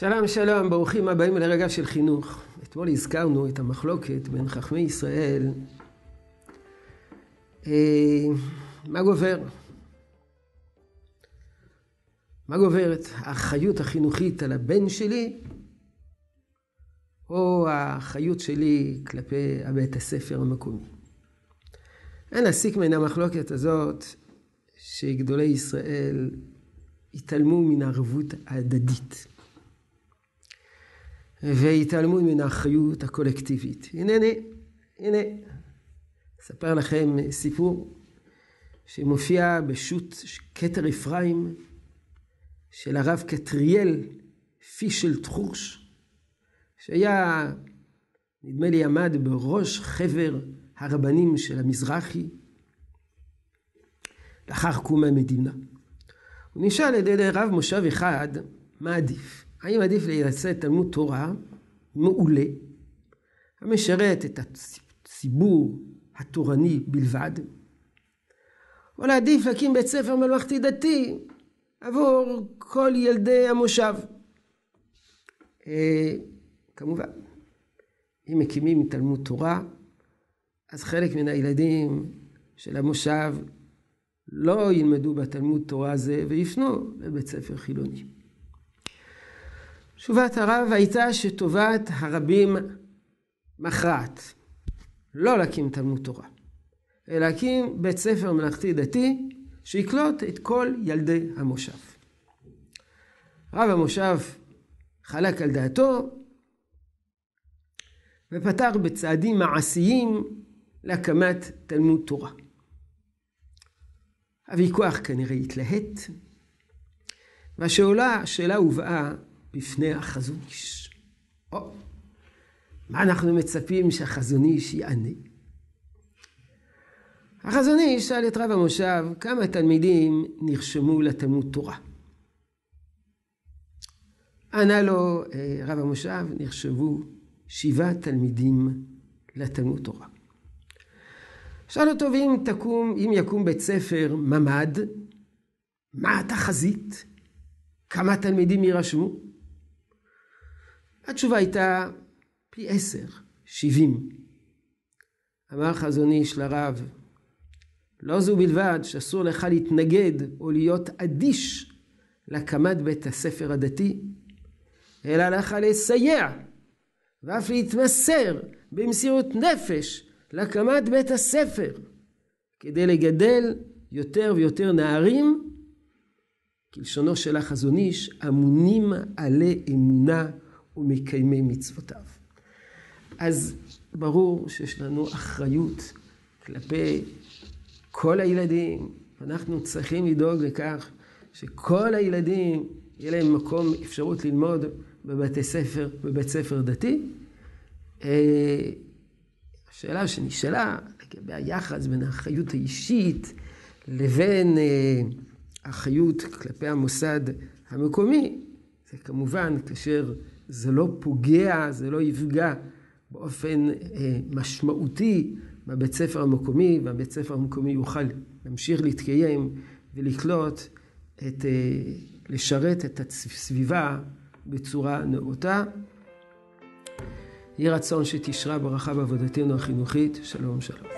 שלום שלום, ברוכים הבאים לרגע של חינוך. אתמול הזכרנו את המחלוקת בין חכמי ישראל. אה, מה גובר? מה גוברת? האחריות החינוכית על הבן שלי, או האחריות שלי כלפי בית הספר המקומי? אין להסיק מן המחלוקת הזאת שגדולי ישראל התעלמו מן הערבות ההדדית. והתעלמו מן האחריות הקולקטיבית. הנני, הנה, אספר לכם סיפור שמופיע בשו"ת כתר אפרים של הרב קטריאל פישל טחוש, שהיה, נדמה לי, עמד בראש חבר הרבנים של המזרחי לאחר קום המדינה. הוא נשאל על ידי רב מושב אחד, מה עדיף? האם עדיף לייסד תלמוד תורה מעולה, המשרת את הציבור התורני בלבד, או להעדיף להקים בית ספר ממלכתי דתי עבור כל ילדי המושב. אה, כמובן, אם מקימים תלמוד תורה, אז חלק מן הילדים של המושב לא ילמדו בתלמוד תורה הזה ויפנו לבית ספר חילוני. תשובת הרב הייתה שטובת הרבים מכרעת. לא להקים תלמוד תורה, אלא להקים בית ספר מלאכתי דתי שיקלוט את כל ילדי המושב. רב המושב חלק על דעתו ופתח בצעדים מעשיים להקמת תלמוד תורה. הוויכוח כנראה התלהט, והשאלה הובאה בפני החזון איש. או, מה אנחנו מצפים שהחזון איש יענה? החזון איש שאל את רב המושב כמה תלמידים נרשמו לתלמוד תורה. ענה לו אה, רב המושב, נרשמו שבעה תלמידים לתלמוד תורה. שאל אותו, ואם תקום, אם יקום בית ספר ממ"ד, מה התחזית? כמה תלמידים יירשמו? התשובה הייתה פי עשר, שבעים. אמר חזון איש לרב, לא זו בלבד שאסור לך להתנגד או להיות אדיש להקמת בית הספר הדתי, אלא לך לסייע ואף להתמסר במסירות נפש להקמת בית הספר, כדי לגדל יותר ויותר נערים, כלשונו של החזון איש, אמונים עלי אמונה ומקיימי מצוותיו. אז ברור שיש לנו אחריות כלפי כל הילדים, אנחנו צריכים לדאוג לכך שכל הילדים יהיה להם מקום, אפשרות ללמוד בבתי ספר, בבית ספר דתי. אה, השאלה שנשאלה לגבי היחס בין האחריות האישית לבין אה, האחריות כלפי המוסד המקומי, זה כמובן כאשר זה לא פוגע, זה לא יפגע באופן אה, משמעותי בבית ספר המקומי, והבית ספר המקומי יוכל להמשיך להתקיים ולקלוט את, אה, לשרת את הסביבה בצורה נאותה. יהי רצון שתשרה ברכה בעבודתנו החינוכית. שלום שלום.